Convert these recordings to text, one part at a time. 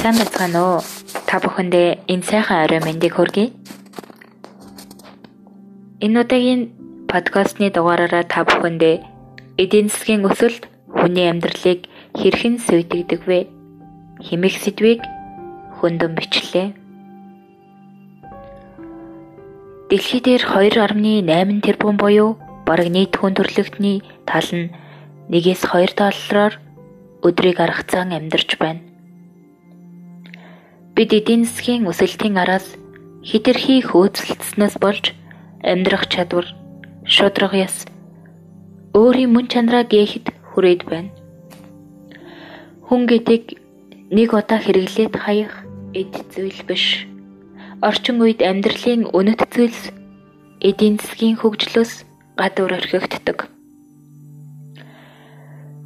Сайн байна уу? Та бүхэндээ энэ сайхан орой мэндийг хүргэе. Энэ удаагийн подкастны дугаараараа та бүхэндээ эдийн засгийн өсөлт хүний амьдралыг хэрхэн сүйтгэдэг вэ? Химих сэдвийг хөндөм бичлээ. Дэлхий дээр 2.8 тэрбум буюу бараг нийт хүн төрөлхтний тал нь 1-2 доллараар өдрийг аргацсан амьдарч байна. Бид эдийн засгийн өсөлтийн араас хитрхи хөөцөлдснөөс болж амьдрах чадвар, шудраг яс өөрийн мөн чанараа гээхэд хүрээд байна. Хүн гэдэг нэг удаа хэрэглээд хаях эд зүйл биш. Орчин үед амьдралын үнэт зүйлс эдийн засгийн хөгжлөөс гадуур орхигддог.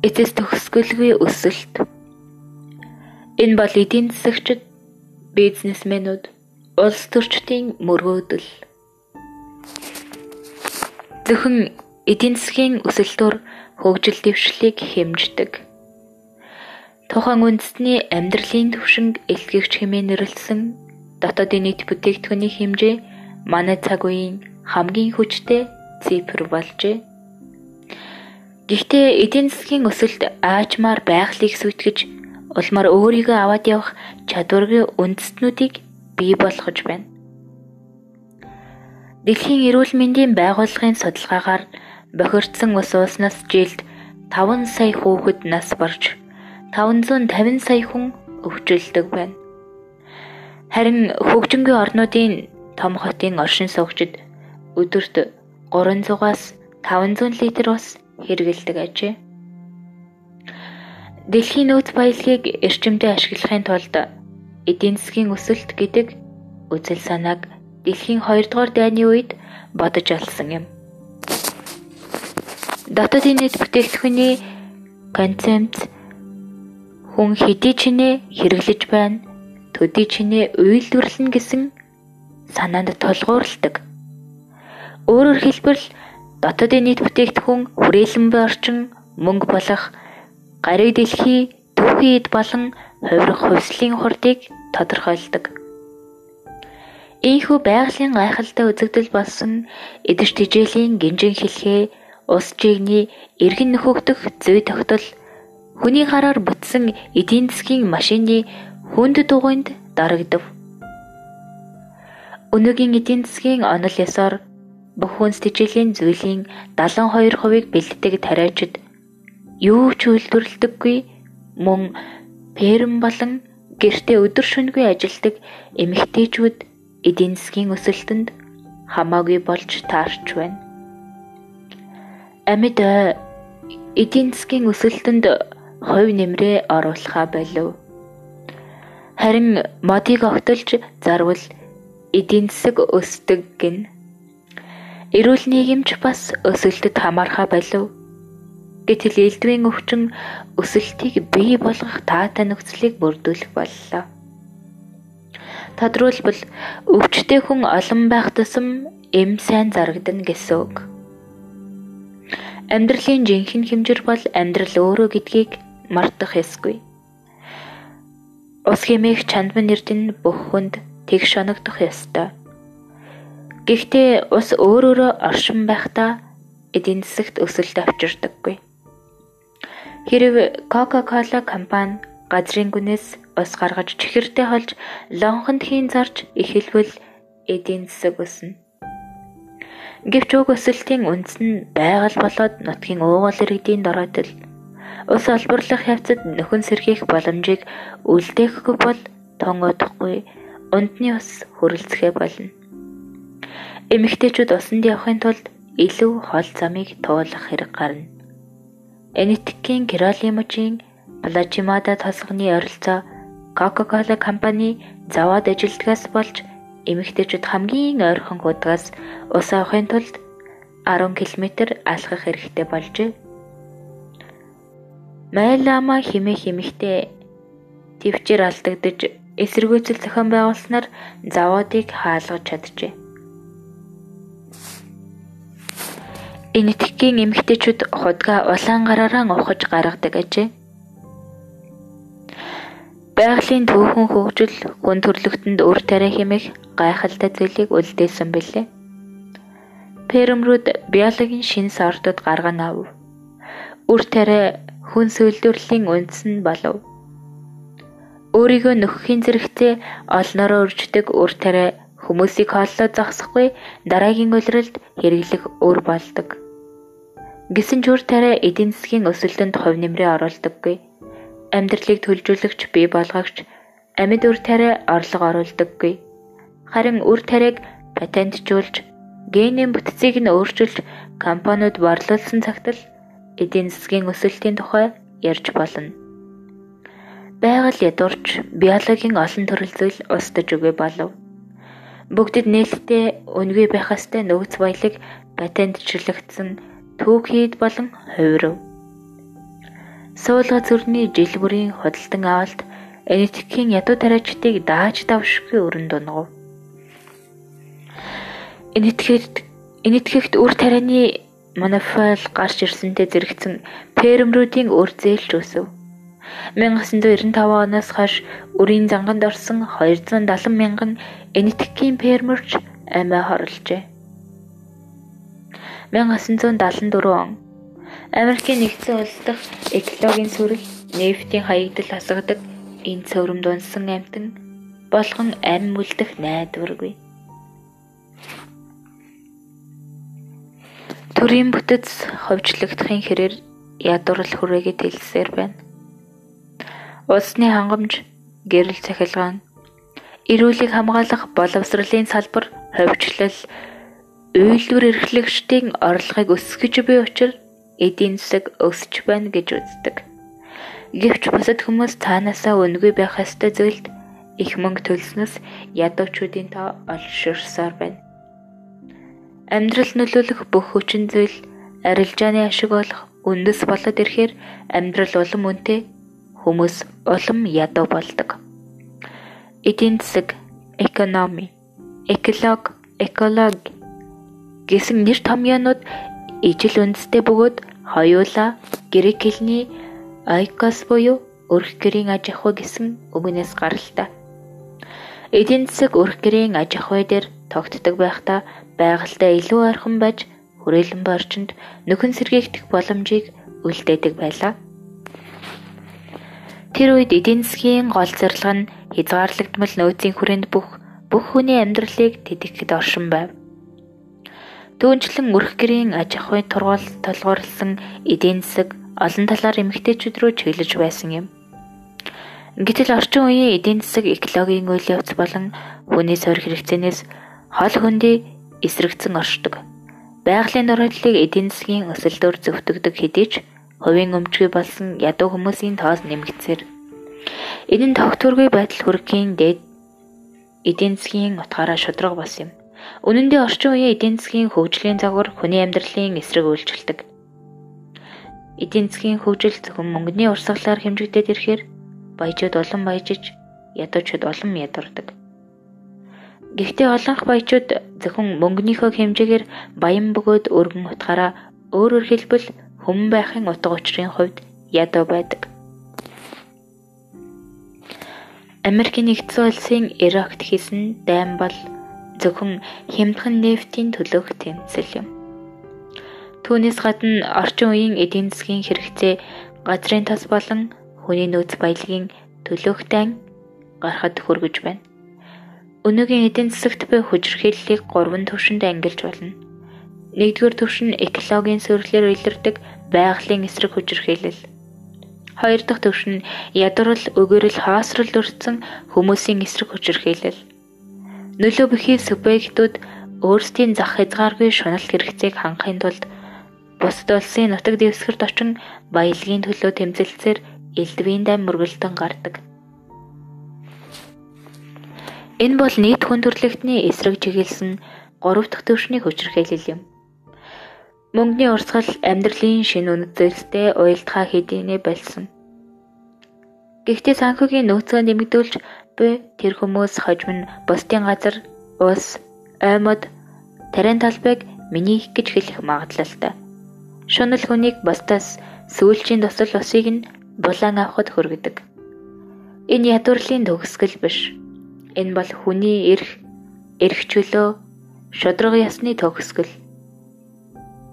Эцэс төгсгөлгүй өсөлт. Энэ бол эдийн засагчид бизнесмэнүүд, улс төрчдийн мөргөөдөл. Зөвхөн эдийн засгийн өсөлтөөр хөгжил дэвшлиг хэмждэг. Тухайн үндэсний амьдралын түвшинг элтгэгч хэмээн нэрлсэн дотоодын нийт бүтээгдэхүүний хэмжээ манай цаг үеийн хамгийн хүчтэй цифр болжээ. Гэхдээ эдийн засгийн өсөлт аажмаар байгалыг сүйтгэж улмаар өөрийгөө аваад явах чадваргүй үндэстнүүдийг бий болгож байна. Дэлхийн эрүүл мэндийн байгууллагын судалгаагаар бохирдсон ус ууснаас жилд 5 сая хүүхэд нас барж 550 сая хүн өвчлөлдөг байна. Харин хөгжингүй орнуудын том хотын оршин суугчид өдөрт 300-аас 500 литр ус хэрэгэлдэг ажээ. Дэлхийн нөөц баялагийг эрчимдээ ашиглахын тулд эдийн засгийн өсөлт гэдэг үзэл санааг дэлхийн 2 дугаар дайны үед бодож олсон юм. Дотоодын нийт бүтээгдэхүүний концепц хүн хэдий чинээ хэрэглэж байна, төдий чинээ үйлдвэрлэнэ гэсэн санаанд тулгуурладаг. Өөрөөр хэлбэл дотоодын нийт бүтээгдэхүүн хүрээлэн буй орчин мөнгө болох гариг дэлхий түүхий эд болон хувирах хувьслын хурдыг тодорхойлдог. Ийхүү байгалийн гайхалтай үзэгдэл болсон эдэж тижээлийн гинжин хэлхээ ус жигний эргэн нөхөгдөх зүй тогтол хүний гараар бүтсэн эдийн засгийн машины хүнд дугуйнд дарагдав. Өнөөгийн эдийн засгийн онол ёсоор бүх хүнс тижээлийн зүйлийн 72%-ыг бэлддэг тариачид юу ч үйлдвэрлэдэггүй мөн перм болон гэртээ өдөр шөнөгүй ажилдаг эмэгтэйчүүд эдийн засгийн өсөлтөнд хамаагүй болж таарч байна. Амьд эдийн засгийн өсөлтөнд хувь нэмрээ оруулахаа болов. Харин модыг огтолж зарвал эдийн засаг өсдөг гин. Эрүүл нийгэмч бас өсөлтөд хамаархаа болов Гэтэл элдвийн өвчин өсөлтийг бий болгох таатай нөхцөлийг бүрдүүлэх боллоо. Тодруулбал өвчтэй хүн олон байх тусам эм сайн зарагдана гэсэн үг. Амьдралын жинхэнэ хэмжир бол амьдрал өөрөө гэдгийг мартах ёсгүй. Ус хэмээх чандман эрдэнэ бүх хүнд тэг шоногдох ёстой. Гэхдээ ус өөрөөрөө оршин байхдаа эдийн засагт өсөлт авчирдаггүй. Хэрэг Coca-Cola компани газрын гүнээс ус гаргаж чихэртэй холж лонхонд хийн зарж эхэлвэл эдийн засаг өснө. Гэвч уг өсөлтийн үндэс нь байгаль болоод нутгийн уугуул иргэдийн дороотол ус олборлох явцад нөхөн сэргийх боломжийг үлдээхгүй бол тон удахгүй ундны ус хөрөлцөхэ болно. Эмэгтэйчүүд усанд явахын тулд илүү хол замыг туулах хэрэг гарна. Энэтхэгийн Киролимужийн Плажимада тосгоны ойролцоо Coca-Cola компани завод ажилтгаас болж эмэгтэйчүүд хамгийн ойрхон хуудгаас ус авахын тулд 10 км алхах хэрэгтэй болжээ. Майлама химээ химэгтэй төвчээр алдагдж эсэргүүцэл зохион байгуулснаар заводыг хаалгаж чаджээ. Энэтхэгийн эмэгтэйчүүд худгаа улаан гараараа ухаж гаргадаг ажээ. Байгалийн түүхэн хөгжил хүн төрлөختөнд үр тариа хэмээх гайхалтай зүйлийг үлдээсэн билээ. Пермрүүд биологийн шин сортод гарган ав. Үр тариа хүн сөүлдвэрлэлийн үндсэн болов. Өөрийгөө нөхөхийн зэрэгцээ олноороо үрждэг үр тариа хүмүүсийг хооллоо зогсохгүй дараагийн улиралд хэрэглэх өр болдог. Гэсэн ч үр тариа эдийн засгийн өсөлтөнд хувь нэмрээ оруулдаггүй. Амьдралыг төлжүүлэгч бий болгогч амьд үр тариа орлого оруулдаггүй. Харин үр тариаг патентжуулж генийн бүтцийг нь өөрчилж компаниуд борлуулсан цагт л эдийн засгийн өсөлтийн тухай ярьж болно. Байгаль ядуурч биологийн олон төрөл зүйл устж өгөө болов. Бүгдэд нээлттэй үнгүй байх ёстой нөөц баялаг патентчлагдсан түүхийд болон хувирв. Суулга зүрхний жил бүрийн худалдан авалт энэтхэгийн ядуу тариачдыг дааж давшгүй өрн дунгав. Энэтхэгт энэтхэгт үр тарианы монофол гарч ирсэнтэй зэрэгцэн фермрүүдийн үр зээлч өсөв. 1995 оноос хойш үрийн занганд орсон 270 мянган энэтхэгийн фермерч амиа хорлжээ. 1974 он Америкийн нэгдсэн улс дахь экологийн сүрэг нефтийн хаягдал хасгадаг энэ цөврөм дунсан амтан болгон ам үлдэх найдваргүй. Төрийн бүтэц ховжлогдохын хэрээр ядуурл хүрээгээ тэлсээр байна. Улсны хангамж, гэрэл цахилгаан, эрүүлийг хамгаалах боловсролын салбар, ховчлол, үйлдвэр эрхлэгчдийн орлогыг өсгөж буй учраас эдийн засаг өсөж байна гэж үздэг. Гэвч бусад хүмүүс цаанаасаа үнгүй байх ёстой зүйлд их мөнгө төлснөс ядуучуудын тоо олширсаар байна. Амьдрал нөлөөлөх бүх хүчин зүйл арилжааны ашиг болох үндэс болоод ирэхээр амьдрал улам үнэтэй хүмүүс улам ядуу болдог. Эдийн засаг, экономи, эколог, экологи гэсэн нэр томьёонууд ижил үндэстэй бөгөөд хоёулаа грек хэлний айкос буюу өрх гэрийн аж ахуй гэсэн үгнээс гаралтай. Эдийн засаг өрх гэрийн аж ахуй дээр тогтдог байхдаа байгальтай илүү ойрхон байж хүрээлэн борчинд нөхөн сэргээгдэх боломжийг үлдээдэг байлаа. Тэр үед эдийн засгийн гол зорилго нь хязгаарлагдмал нөөцийн хүрээнд бүх бүх хүний амьдралыг тэтгэхэд оршин байв. Түүнчлэн өрх гэрийн аж ахуй тургуул толгуурлсан эдийн засаг олон талаар эмгтээчүүд рүү чиглэж байсан юм. Гэтэл орчин үеийн эдийн засаг экологийн үйл явц болон хүний сорь хэрэгцээнээс хол хөндий эсрэгцэн оршдог. Байгалийн нөрөллийг эдийн засгийн өсөлтөөр зөвтгдөг хэдий ч хувийн өмчгөө болсон ядуу хүмүүсийн тоос нэмэгдсээр энэ нь тогтворгүй байдал хүргэхийн дээд эдийн засгийн утгаараа шудраг болсон юм. Үнэн дээр орчин үеийн эдийн засгийн хөгжлийн загвар хүний амьдралын эсрэг үйлчилдэг. Эдийн засгийн хөгжил зөвхөн мөнгөний урсгалаар хэмжигдээд ирэхээр баяжууд улам баяжиж, ядуучууд улам ядардаг. Гэхдээ олонх баячууд зөвхөн мөнгөнийхөө хэмжээгээр баян бөгөөд өргөн утгаараа өөрөөр хэлбэл хүм байхын утга учирын хувьд ядуу байдаг. Америкийн нэгдсэн улсын Иракт хийсэн дайм бол зөвхөн хямдхан нефтийн төлөөх тэмцэл юм. Түүнээс гадна орчин үеийн эдийн засгийн хэрэгцээ газрын тас болон хүний нөөц баялагын төлөөх дан гарахад хүргэж байна. Өнөөгийн эдийн засагт буй хүчирхийллийг гурван түвшинд ангилж болно. Нэгдүгээр түвшин экологийн сөрөглөөр илэрдэг байгалийн эсрэг хүчирхийлэл. Хоёр дахь түвшин ядуурл, өгөөрөл, хаосрал өртсөн хүмүүсийн эсрэг хүчирхийлэл. Нөлөө бүхий субъектууд өөрсдийн зах хязгааргүй шуналт хэрэгцээг хангахын тулд бусад улсын нутаг дэвсгэрт очин баялагын төлөө тэмцэлцээр элдвийн дай мөргөлдөн гардаг. Энэ бол нийт хүн төрөлхтний эсрэг чиглэсэн гурав дахь төвшний хүчирхийлэл юм. Мөнгөний урсгал амьдралын шинэ үнэт зүйлстэй уялдхаа хэдийнэ болсон. Гэхдээ санхүүгийн нөөцөө нэмэгдүүлж буй тэр хүмүүс хожим нь бусдын газар, ус, оймод, тарийн талбайг миний их гэж хэлэх магадлалтай. Шунал хүнийг бусдаас сүүлчийн тусал усыг нь булан авахд хүргэдэг. Энэ ядуурлын төгсгөл биш. Энэ бол хүний эрх, эрх чөлөө, шудраг ясны төгсгөл.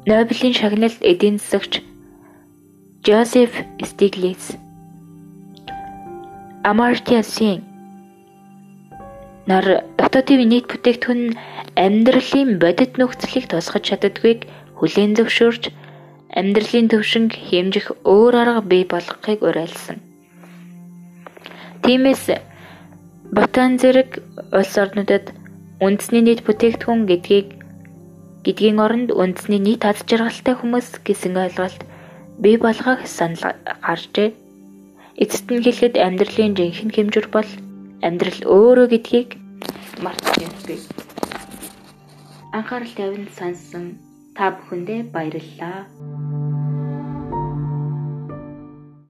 Нобелийн шагналд эдийн засагч Жозеф Стиглиц Амартья Син нар дотоодын нийт бүтээгдэхүүн амьдралын бодит нөхцөлийг тусгаж чаддаггүйг хүлээн зөвшөөрч амьдралын төвшинг хэмжих өөр арга бий болгохыг уриалсан. Тиймээс Ботан зэрэг улс орнуудад үндэсний нийт бүтээгдэхүүн гэдгийг гэдгийн оронд үндэсний нийт аз жаргалтай хүмүүс гэсэн ойлголт бий болгох санал гарчээ. Эцэст нь хэлэхэд амьдралын жинхэнэ хэмжүүр бол амьдрал өөрөө гэдгийг мартчихгүй. Анхаарал тавьж сонссон та бүхэндээ баярлалаа.